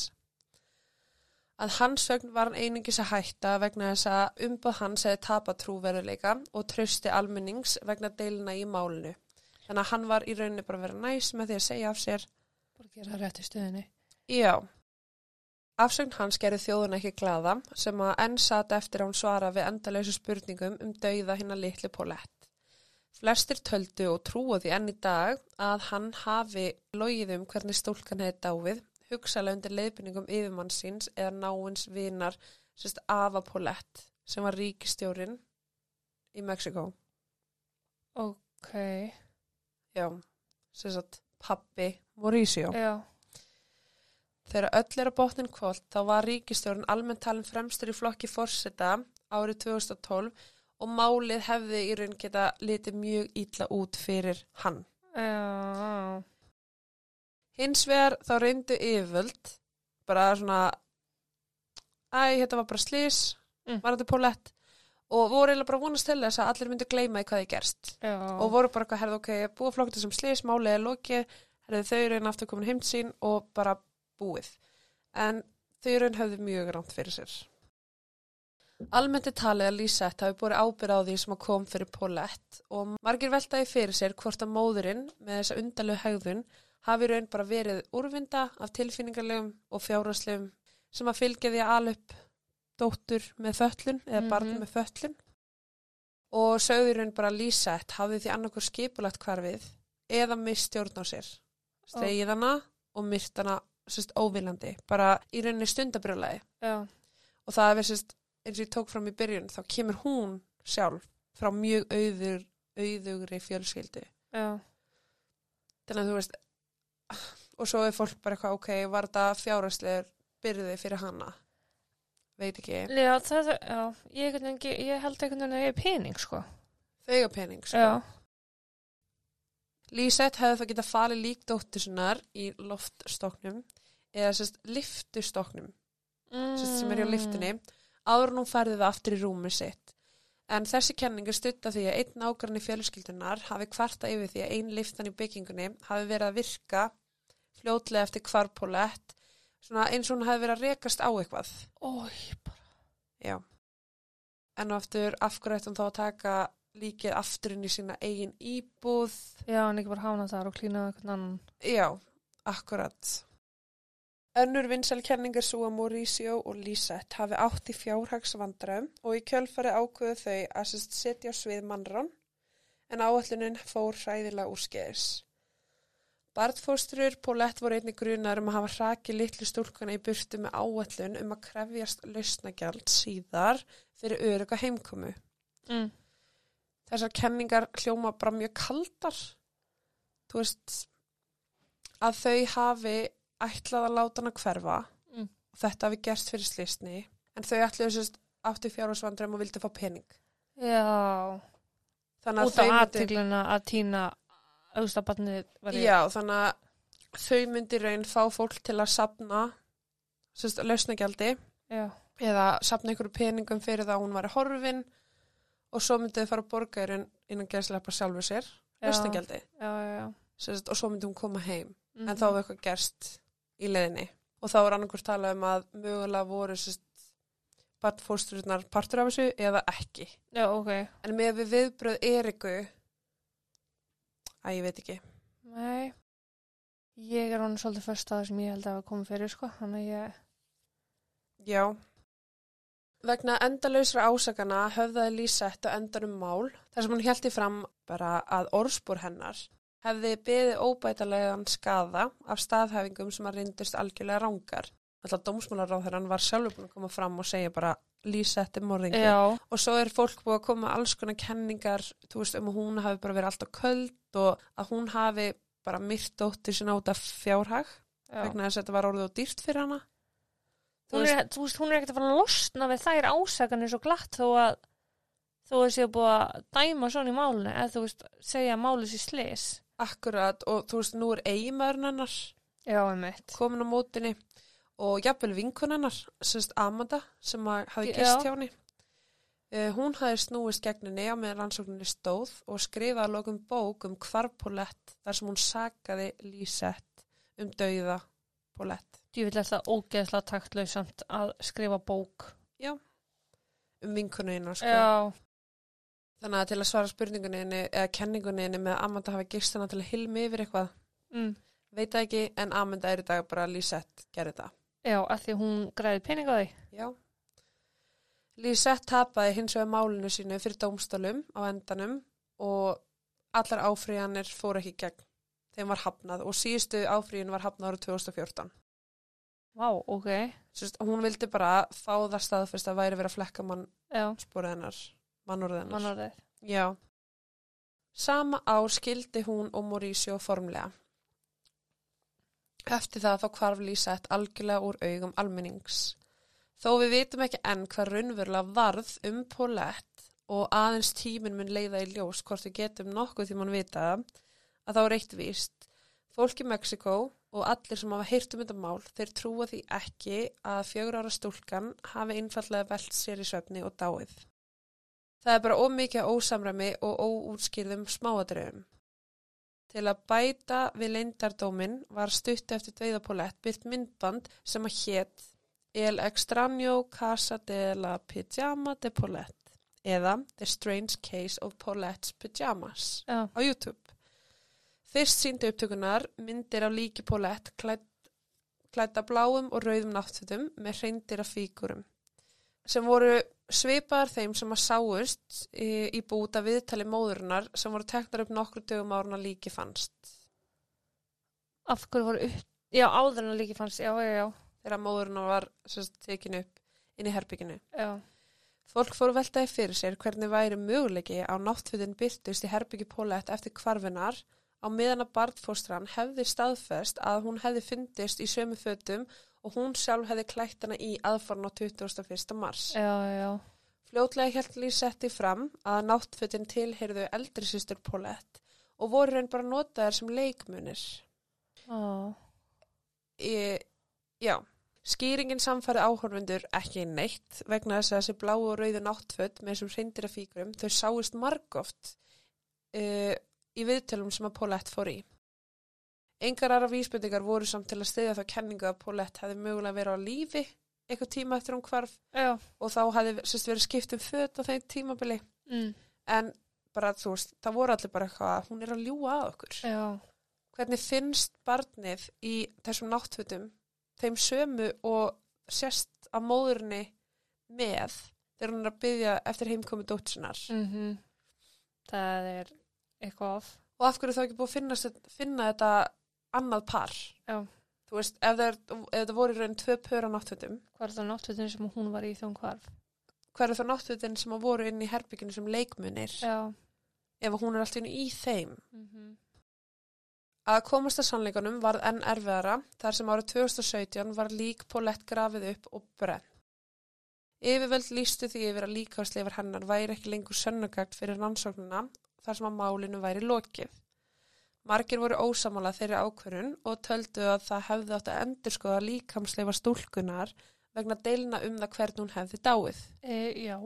Að hans vegn var hann einingis að hætta vegna þess að umbað hans hefði tapað trúveruleika og trösti almennings vegna deilina í málinu. Þannig að hann var í rauninni bara að vera næs með því að segja af sér, Bara gera það rétt í stöðinni. já. Afsögn hans gerði þjóðun ekki glaða sem að enn sat eftir að hún svara við endalösu spurningum um dauða hinn að litlu Paulette. Flestir töldu og trúaði enn í dag að hann hafi logið um hvernig stúlkan hefði dáið, hugsalega undir leiðbyningum yfirmann síns eða náins vinar sérst Ava Paulette sem var ríkistjórin í Mexiko. Ok. Já, sérst pappi Mauricio. Já. Þegar öll er á botnin kvöld þá var ríkistjórn almennt talin fremstur í flokki fórseta árið 2012 og málið hefði í raun geta litið mjög ítla út fyrir hann. Já. Hins vegar þá reyndu yfirvöld bara svona æ, þetta var bara slís, Mm. var þetta Paulette og voru eiginlega bara vonast til þess að allir myndu gleyma í hvað þið gerst Já. og voru bara eitthvað, herðu ok, búið flokkta sem slis, málið er lokið, herðu þau einn aftur komin heimt sín og bara búið. En þau eru einn höfðu mjög rámt fyrir sér. Almennt er talið að Lísett hafi búið ábyrð á því sem að kom fyrir Paulette og margir veltaði fyrir sér hvort að móðurinn með þessa undalegu hegðun hafi raun bara verið úrvinda af tilfinningarlegum og fjárhagslegum sem að fylgja því að alveg dóttur með föllun eða barn Mhm. með föllun og sögðu í raun bara að Lísett hafði því annarkur skipulagt hvarfið eða mistjórn á sér slegið hana og myrt hana sérst, óviljandi, bara í rauninni stundabrjólaði Já. og það er sérst, eins og ég tók fram í byrjun þá kemur hún sjálf frá mjög auður, auðugri fjölskyldu Já. þannig að þú veist og svo er fólk bara eitthvað, ok, var þetta fjárhagslegur byrði fyrir hana veit ekki, Já, það, já, ég, ge- ég held veginn að ég er pening, sko. þau eiga pening sko. Já. Lísett hefði það getað falið lík dóttur sinnar í loftstoknum eða sérst liftustoknum Mm. sérst, sem er hjá liftinni áður en hún færði það aftur í rúmi sitt en þessi kenning er stutta því að einn ágrann í fjölskyldunar hafi kvarta yfir því að ein liftan í byggingunni hafi verið að virka fljótlega eftir kvarpólett svona eins og hún hafi verið að rekast á eitthvað Ói, bara. já en og aftur af hverju ætti hún þá að taka líkið aftur inn í sína eigin íbúð Já, en ekki bara hána þar og klína einhvern annan. Já, akkurat. Önnur vinsæl kenning er svo að Mauricio og Lisette hafi átt í fjárhagsvandræðum og í kjölfari ákveðu þau að setja á svið mannrán en áallunin fór hræðilega úr skeiðis. Bartfóstrur Paulette voru einni grunar um að hafa hrakið litlu stúlkuna í burtu með áallun um að krefjast lausnagjald síðar fyrir öruga heimkomu. Mm. Þessar kenningar hljóma bara mjög kaldar. Þú veist, að þau hafi ætlað að láta hana hverfa Mm. og þetta hafi gerst fyrir slísni en þau ætluðu sérst áttu fjárhásvandræm og vildi fá pening. Já. Þannig að Út af aðtikluna að týna í. já, þannig að þau myndi raun fá fólk til að sapna lausnagjaldi eða sapna einhverju peningum fyrir það að hún var horfin og svo myndi þau fara að borga í raun innan geðslepa sjálfur sér, Já. lausnagjaldi og svo myndi hún koma heim. Mm en þá hefur eitthvað gerst í leiðinni og þá er annarkvort talað um að mögulega voru sérst barnfóstruðnar partur af þessu eða ekki Já, ok. en með við viðbröð Eriku að ég veit ekki Nei. Ég er hann svolítið först að það sem ég held að hafa komið fyrir, sko. Þannig að ég... já vegna endalausra ásakana höfðaði Lísett á endanum mál þar sem hún hjælti fram bara að orðspor hennar hefði beðið óbætalegan skada af staðhæfingum sem að reyndust algjörlega rángar. Alltaf dómsmálaráðherran var sjálfur búin að koma fram og segja bara Lísett er morðingi. Og svo er fólk búið að koma alls konar kenningar, þú veist, um að hún hafi bara verið alltaf köld og að hún hafi bara myrt dóttir sinna út af fjárhag Já. vegna þess að þetta var orðið og dýrt fyrir hana. Þú Hún veist, er, þú veist, hún er ekkert að fara að losna við þær ásakanir svo glatt þó að þó að séu búið að dæma svona í málunni eða þú veist, segja að málið sér slis. akkurat og þú veist, nú er eiginmaðurinn einmitt. komin á mótinni og jafnvel vinkun hennar, semst Amanda sem hafi Já. gist hjá henni. Uh, hún hafi snúist gegninni á meðan rannsókninni stóð og skrifaði að lokum bók um hvarpolett þar sem hún sakaði Lísett um dauða Polett. Ég vil alltaf ógeðslega taktlausamt að skrifa bók. um vinkunu hennar sko. Já. Þannig að til að svara spurningunni eða kenningunni með að Amanda hafi gist hana til að hilmi yfir eitthvað, Mm. veit ekki, en Amanda er í dag bara að Lísett gerði það. Já, að því hún græði pening á því. Já. Lísett tapaði hins vegar málinu sínu fyrir dómstólum á endanum og allar áfríðanir fór ekki gegn. Þeim var hafnað og síðustu áfríðin var hafnað árið 2014. Vá, ok. Sist, hún vildi bara fá það staðfest að væri verið að flekka mann sporið hennar, mannorðið hennar. mannorðið. Já. Sama ár skildi hún og Mauricio formlega. Eftir það þá hvarf Lísett algjörlega úr augum almennings. Þó við vitum ekki enn hvað raunverulega varð um Paulette og aðeins tíminn mun leiða í ljós hvort við getum nokkuð því mann vita að þá er eitt víst. Fólk í Mexiko og allir sem hafa heyrt um þetta mál, þeir trúa því ekki að fjögur ára stúlkan hafi einfallega velt sér í svefni og dáið. Það er bara ómikið ósamræmi og óútskýrðum smáadröfum. Til að bæta við leindardómin var stutt eftir Dveiðapolett byrt myndband sem að hétt El Extraño Casa de la Pijama de Paulette eða The Strange Case of Paulette's Pyjamas Já. á YouTube. Fyrst síndu upptökunar myndir af líki Paulette klædd, klædda bláum og rauðum náttfutum með hreindir af fíkurum sem voru svipaðar þeim sem að sáust í, í búta viðtali móðurinnar sem voru teknar upp nokkru dögum áruna líki fannst. Af hverju voru upp, já, áður en að líki fannst, já, já, já, þegar móðurinn var sérst, tekin upp inn í herbygginu. já, Fólk fóru veltaði fyrir sér hvernig væri möguleiki á náttfutin byrtust í herbyggi Pólett eftir kvarfinar á meðan að barnfóstran hefði staðfest að hún hefði fyndist í sömu fötum og hún sjálf hefði klætt hana í aðforn á 21. mars. já, já, Fljótlega helt Lísetti fram að náttfutin tilheyrðu eldri sýstur Pólett og voru raun bara notaðar sem leikmunir. já, Í, já, skýringin samfæri áhorfundur ekki neitt vegna þess að þessi bláu og rauðu náttföt með þessum hreindir af fíkurum, þau sáist margóft uh, í viðtölum sem að Paulette fór í. Engar aðra vísbendingar voru samt til að stiðja þá kenningu að Paulette hefði mögulega verið á lífi eitthvað tíma eftir hún hvarf já, og þá hefði sérst, verið skipt um föt á þeim tímabili. Mm, en bara þú veist, það voru allir bara eitthvað hún er að ljúga að okkur. Já, hvernig finnst barnið í þessum náttfutum þeim sömu og sérst að móðurinni með þegar hún er að byggja eftir heimkomi dótsunar mhm, það er eitthvað of, og af hverju þá ekki búið að finna, finna þetta annað par já, þú veist, ef það, er, ef það voru raun tvö pör á náttfutum hvað er það náttúrulega sem hún var í þjón hvarf? hver er það náttfutin sem voru inn í herbygginu sem leikmunir Já, ef hún er alltaf í þeim mhm, Að komast að sannleikanum varð enn erfiðara þar sem árið 2017 var lík Paulette grafið upp og brenn. Yfirvöld lístu því yfir að líkásleifar hennar væri ekki lengur sönnugagt fyrir rannsóknuna þar sem að málinu væri lokið. Margir voru ósamála þeirri ákvörun og töldu að það hefði átt að endurskoða líkamsleifa stúlkunar vegna deilina um það hvern hún hefði dáið. e, já,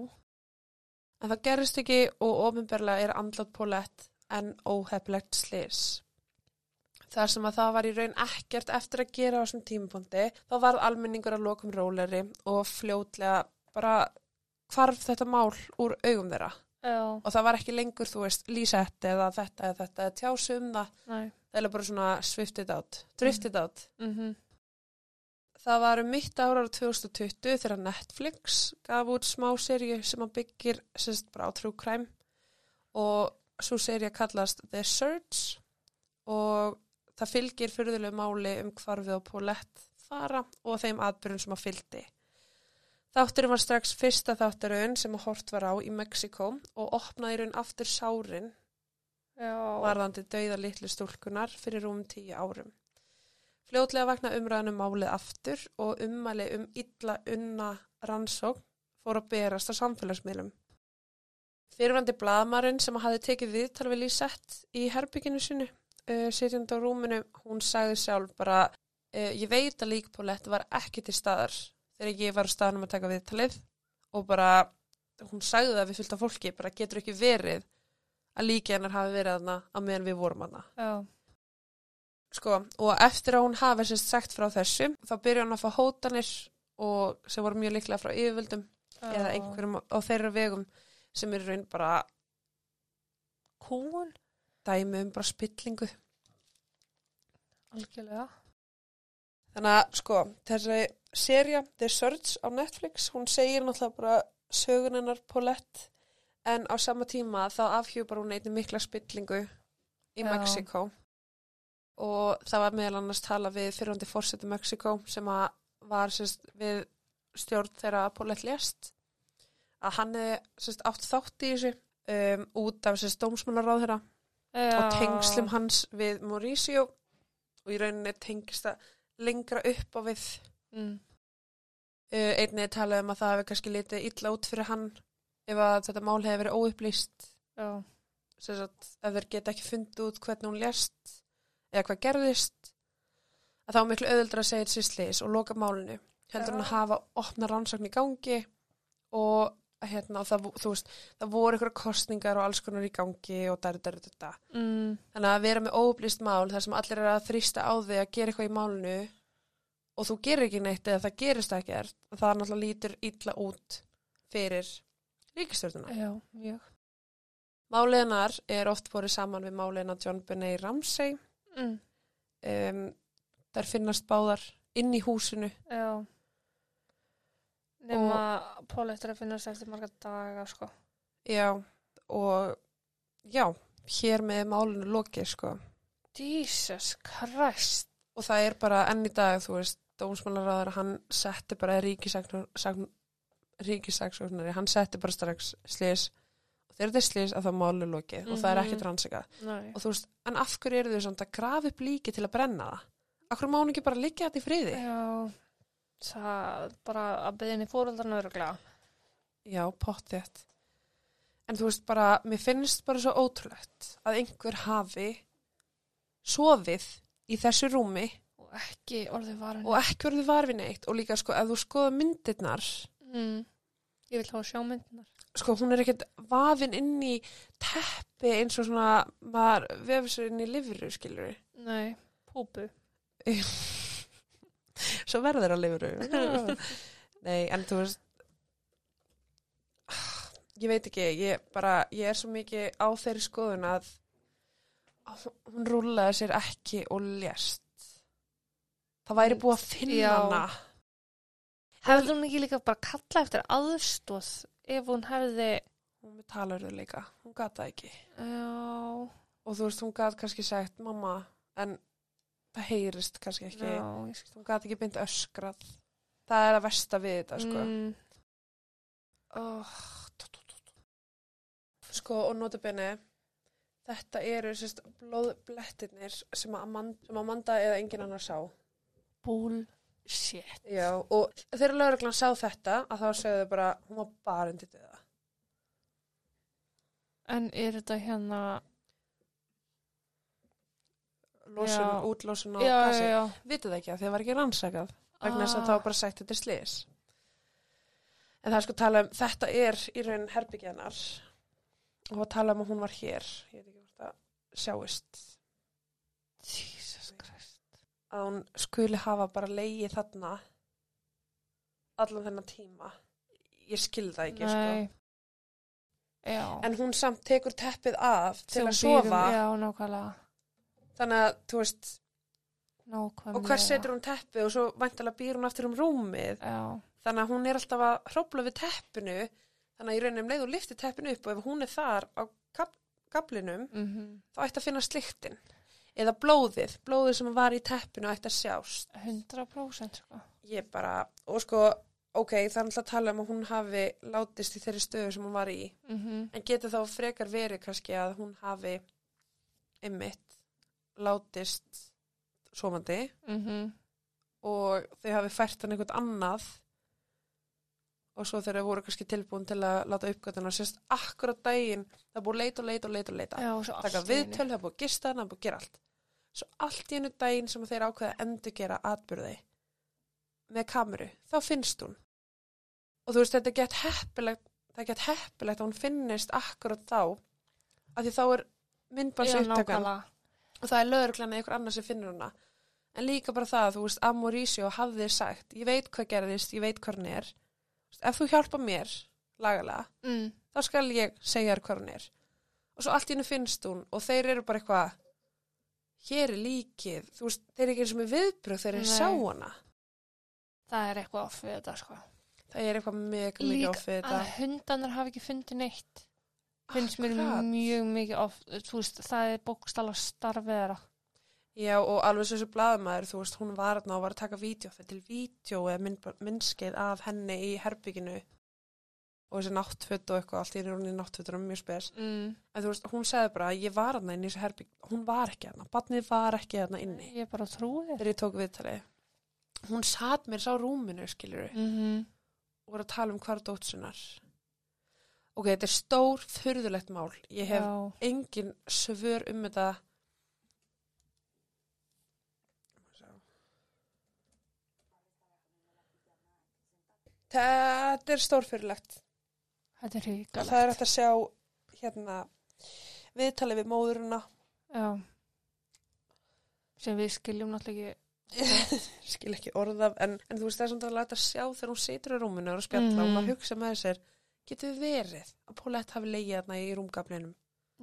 En það gerist ekki og ofinberlega er andlátt Paulette en óheflegt slis. Þar sem að það var í raun ekkert eftir að gera á þessum tímapunkti, þá varð almenningur að lokum róleri og fljótlega bara hvarf þetta mál úr augum þeirra. Já, Og það var ekki lengur, þú veist, lýsett eða þetta eða þetta eða tjásu um það. næ, Það er bara svona swifted out, drifted out. mhm, Það var um mitt ára ára 2020 þegar Netflix gaf út smá serju sem að byggir sérst bara á true crime og svo serja kallast The Search og það fylgir fyrðulegu máli um hvarfið og Paulette fara og þeim atbyrjun sem að fylgdi. Þátturinn var strax fyrsta þátturinn sem að hort var á í Mexiko og opnaði raun aftur sárin varðandi dauða litlu stúlkunar fyrir rúm tíu árum. Fljótlega vakna umræðan um málið aftur og ummæli um illa unna rannsókn fór að berast á samfélagsmiðlum. Fyrirvandi blaðmarinn sem hafi tekið við Lísett í herbygginu sinu, uh, sitjandi á rúminu, hún sagði sjálf bara, uh, ég veit að líkpólett var ekki til staðar þegar ég var á staðnum að taka viðtalið og bara, hún sagði það við fylgta fólki, bara getur ekki verið að líki hennar hafi verið þarna á meðan við vorum þarna. já, Sko, og eftir að hún hafi sérst sagt frá þessu, þá byrja hún að fá hótanir og sem voru mjög líklega frá yfirvöldum eða einhverjum á þeirra vegum sem eru raun bara kúun, dæmi um bara spillingu. algjörlega, Þannig að, sko, þessi serja The Search á Netflix, hún segir náttúrulega bara sögunennar Paulette en á sama tíma þá afhjúpar hún einnig mikla spillingu í. Mexiko og það var meðal annars tala við fyrrandi fórseti Mexiko sem að var sérst, við stjórn þegar Paulette lést að hann hefði átt þátt í þessu um, út af sérst dómsmálaráð þeirra og tengslum hans við Mauricio. Og í rauninni tengist það lengra upp á við. Mm, uh, einnig talaði um að það hefði kannski litið illa út fyrir hann ef að þetta mál hefði verið óupplýst. Ef þeir geta ekki fundið út hvernig hún lést eða hvað gerðist að þá er miklu auðvöldra að segja þetta sýslis og loka málinu. Heldur Já. hann að hafa opna rannsókn í gangi og hérna, og það, veist, það voru einhverja kostningar og alls konar í gangi og dar, dar, dar. mm, Þannig að vera með óuplýst mál þar sem allir er að þrýsta á þig að gera eitthvað í málinu og þú gerir ekki neitt eða það gerist ekkert, það náttúrulega lítur illa út fyrir ríkistjórnuna. já, mjög Máliðnar er oft borið saman við máliðna John Benet Ramsey. mm, Um, þær finnast báðar inn í húsinu. já nema Pól eftir að finnast eftir marga daga sko Já, og já, hér með málinu lokið, sko. Jesus Christ Og það er bara enn í dag, þú veist, dómsmálaráður, hann setti bara ríkisaksóknari, hann setti bara strax slis og þegar þetta er slis að það málu lokið og það er Mhm. ekkert rannsakað. Nei. Og þú veist, en af hverju eru þau samt að grafa upp líki til að brenna það? Akkur má hún ekki bara liggja þetta í friði? Já, það bara að beðinni fóröldarna öruglega. Já, pottþétt. En þú veist bara, mér finnst bara svo ótrúlegt að einhver hafi sofið í þessu rúmi Og ekki orðið varin. og ekki verið varfið neitt og líka sko, ef þú skoða myndirnar, Mm. Ég vil hafa sjá myndinar. sko, hún er ekkert vafin inn í teppi eins og svona, maður vefur sér inn í livru, skilur við. Nei, púpu. Svo verður að livru. Nei, en þú veist, ég veit ekki, ég bara, ég er svo mikið á þeirri skoðun að hún rúlaði sér ekki og lést. Það væri búið að finna Já. hana. Hefði hún ekki líka bara kalla eftir aðstóð ef hún hefði... Hún með talarðu líka, hún gata það ekki. Já, Og þú veist, hún gat kannski sagt, mamma, en það heyrist kannski ekki. skil. Hún gat ekki beint öskrað. Það er að versta við þetta, sko. Mm, Oh, tó, tó, tó. Sko, og notabenni, þetta eru sérst blóðblettirnir sem Amanda, sem Amanda eða engin annar sá. bullshit. Já, og þegar lauruglan sá þetta, að þá sögðu þau bara, hún var bara undir döða. En er þetta hérna... Losun, útlosun og gasi. Vitið það ekki að þið var ekki rannsakað, vegna þess að Ah. það var bara sagt þetta slis. En það er sko tala um, þetta er í raun herbyggjarnar og að tala um að hún var hér. Ég veit ekki hvort það sjáist. Jesus Christ. að hún skuli hafa bara leið þarna allan þennan tíma ég skil það ekki sko. En hún samt tekur teppið af til Sem að um- sofa Já, nákvæmlega. Þannig að þú veist Nákvæmlega. og hver setur hún teppið og svo væntalega býr hún aftur um rúmið. Já. þannig að hún er alltaf að hrópla við teppinu. Þannig að í rauninum leið og lifti teppinu upp og ef hún er þar á gab gablinum Mm þá ætti að finna sliktin eða blóðið, blóðið sem var í teppinu ætti að sjást. 100% sko. ég bara, og sko ok, það er alltaf að tala um að hún hafi látist í þeirri stöðu sem hún var í. Mm en getur þá frekar verið kannski að hún hafi ymmit látist sofandi -hmm. og þau hafi fært hann einhvern annað og svo þegar þau voru kannski tilbúin til að láta uppgötuna sérst akkurat daginn, það er búið að leita og leita og leita og leita og í einu. viðtöl, það er búið gista það er búið gera allt svo allt í einu daginn sem þeir ákveða að endurgera atbyrði með kameru, þá finnst hún og þú veist, þetta er gett heppilegt það er gett heppilegt að hún finnist akkurat þá af því þá er myndbans Já, upptakan nákvæmlega. Og það er eða einhver annar sem finnur hana en líka bara það, þú veist, að Mauricio hafði sagt, ég veit hvað gerðist, ég veit hvað hann er ef þú hjálpa mér lagalega, Mm. þá skal ég segja þér hvað hann er og svo allt í hennu finnst hún og þeir eru bara eitthvað hér er líkið, þú veist, þeir eru ekki eins og með viðbröð þeir eru Nei. sjá hana Það er eitthvað off við þetta sko. það er eitthvað mega mikið Líka off við að þetta hundanar hafi ekki fundið neitt. Finnst mér Akkurat. mjög mikið off, þú veist, það er bókstala starfið þeirra. Já, og alveg svo þessu blaðmaður, þú veist, hún var og var að taka vídeo, þetta til vídeo eða mynd, myndskeið af henni í herbygginu og þessi náttföt og eitthvað, allt í í náttfötur og mjög spes. Mm. En þú veist, hún sagði bara, ég var þarna inn í þessu herbygg, hún var ekki þarna, barnið var ekki þarna inni Ég bara trúi þér. þegar ég tók viðtalið. Hún satt mér sá rúminu, skilur Mm -hmm. og voru að tala um hvar dótsunar. Ok, þetta er stór, furðulegt mál. Ég hef Já. engin svör um þetta Þetta er stórfyrirlegt Þetta er ríkalegt. það er hægt að sjá hérna viðtalið við móðurina Já. Sem við skiljum náttúrulega ekki. skil ekki orðaf en, en þú veist það er svona að láta sjá þegar hún situr í rúminu og að spjalla og Mhm. maður hugsa með sér getur verið að Paulette hafi leigið þarna í rúmgaflinum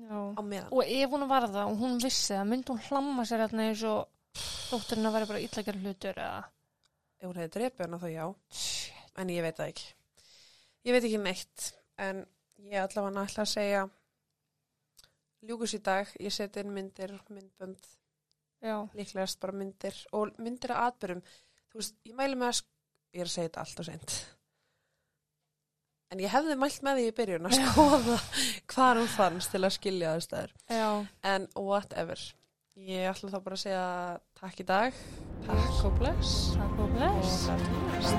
Já. á meðan. Og ef hún var það og hún vissi það, myndi hún hlamma sér hérna eins og dótturinn að vera bara illa hlutur eða... ef hún hefði drepið hana þá já. Shit. en ég veit það ekki. Ég veit ekki neitt. En ég allavega ætla að segja ljúkus í dag. Ég seti inn myndir, myndbönd. Já. líklegast bara myndir og myndir að atbyrjum þú veist, ég mæli með að ég er að segja þetta allt og seint en ég hefði mælt með því í byrjun að skoða hvað hún fannst til að skilja það stæður en whatever. Ég ætla þá bara að segja takk í dag. Takk og bless. Takk og og bless. það til næst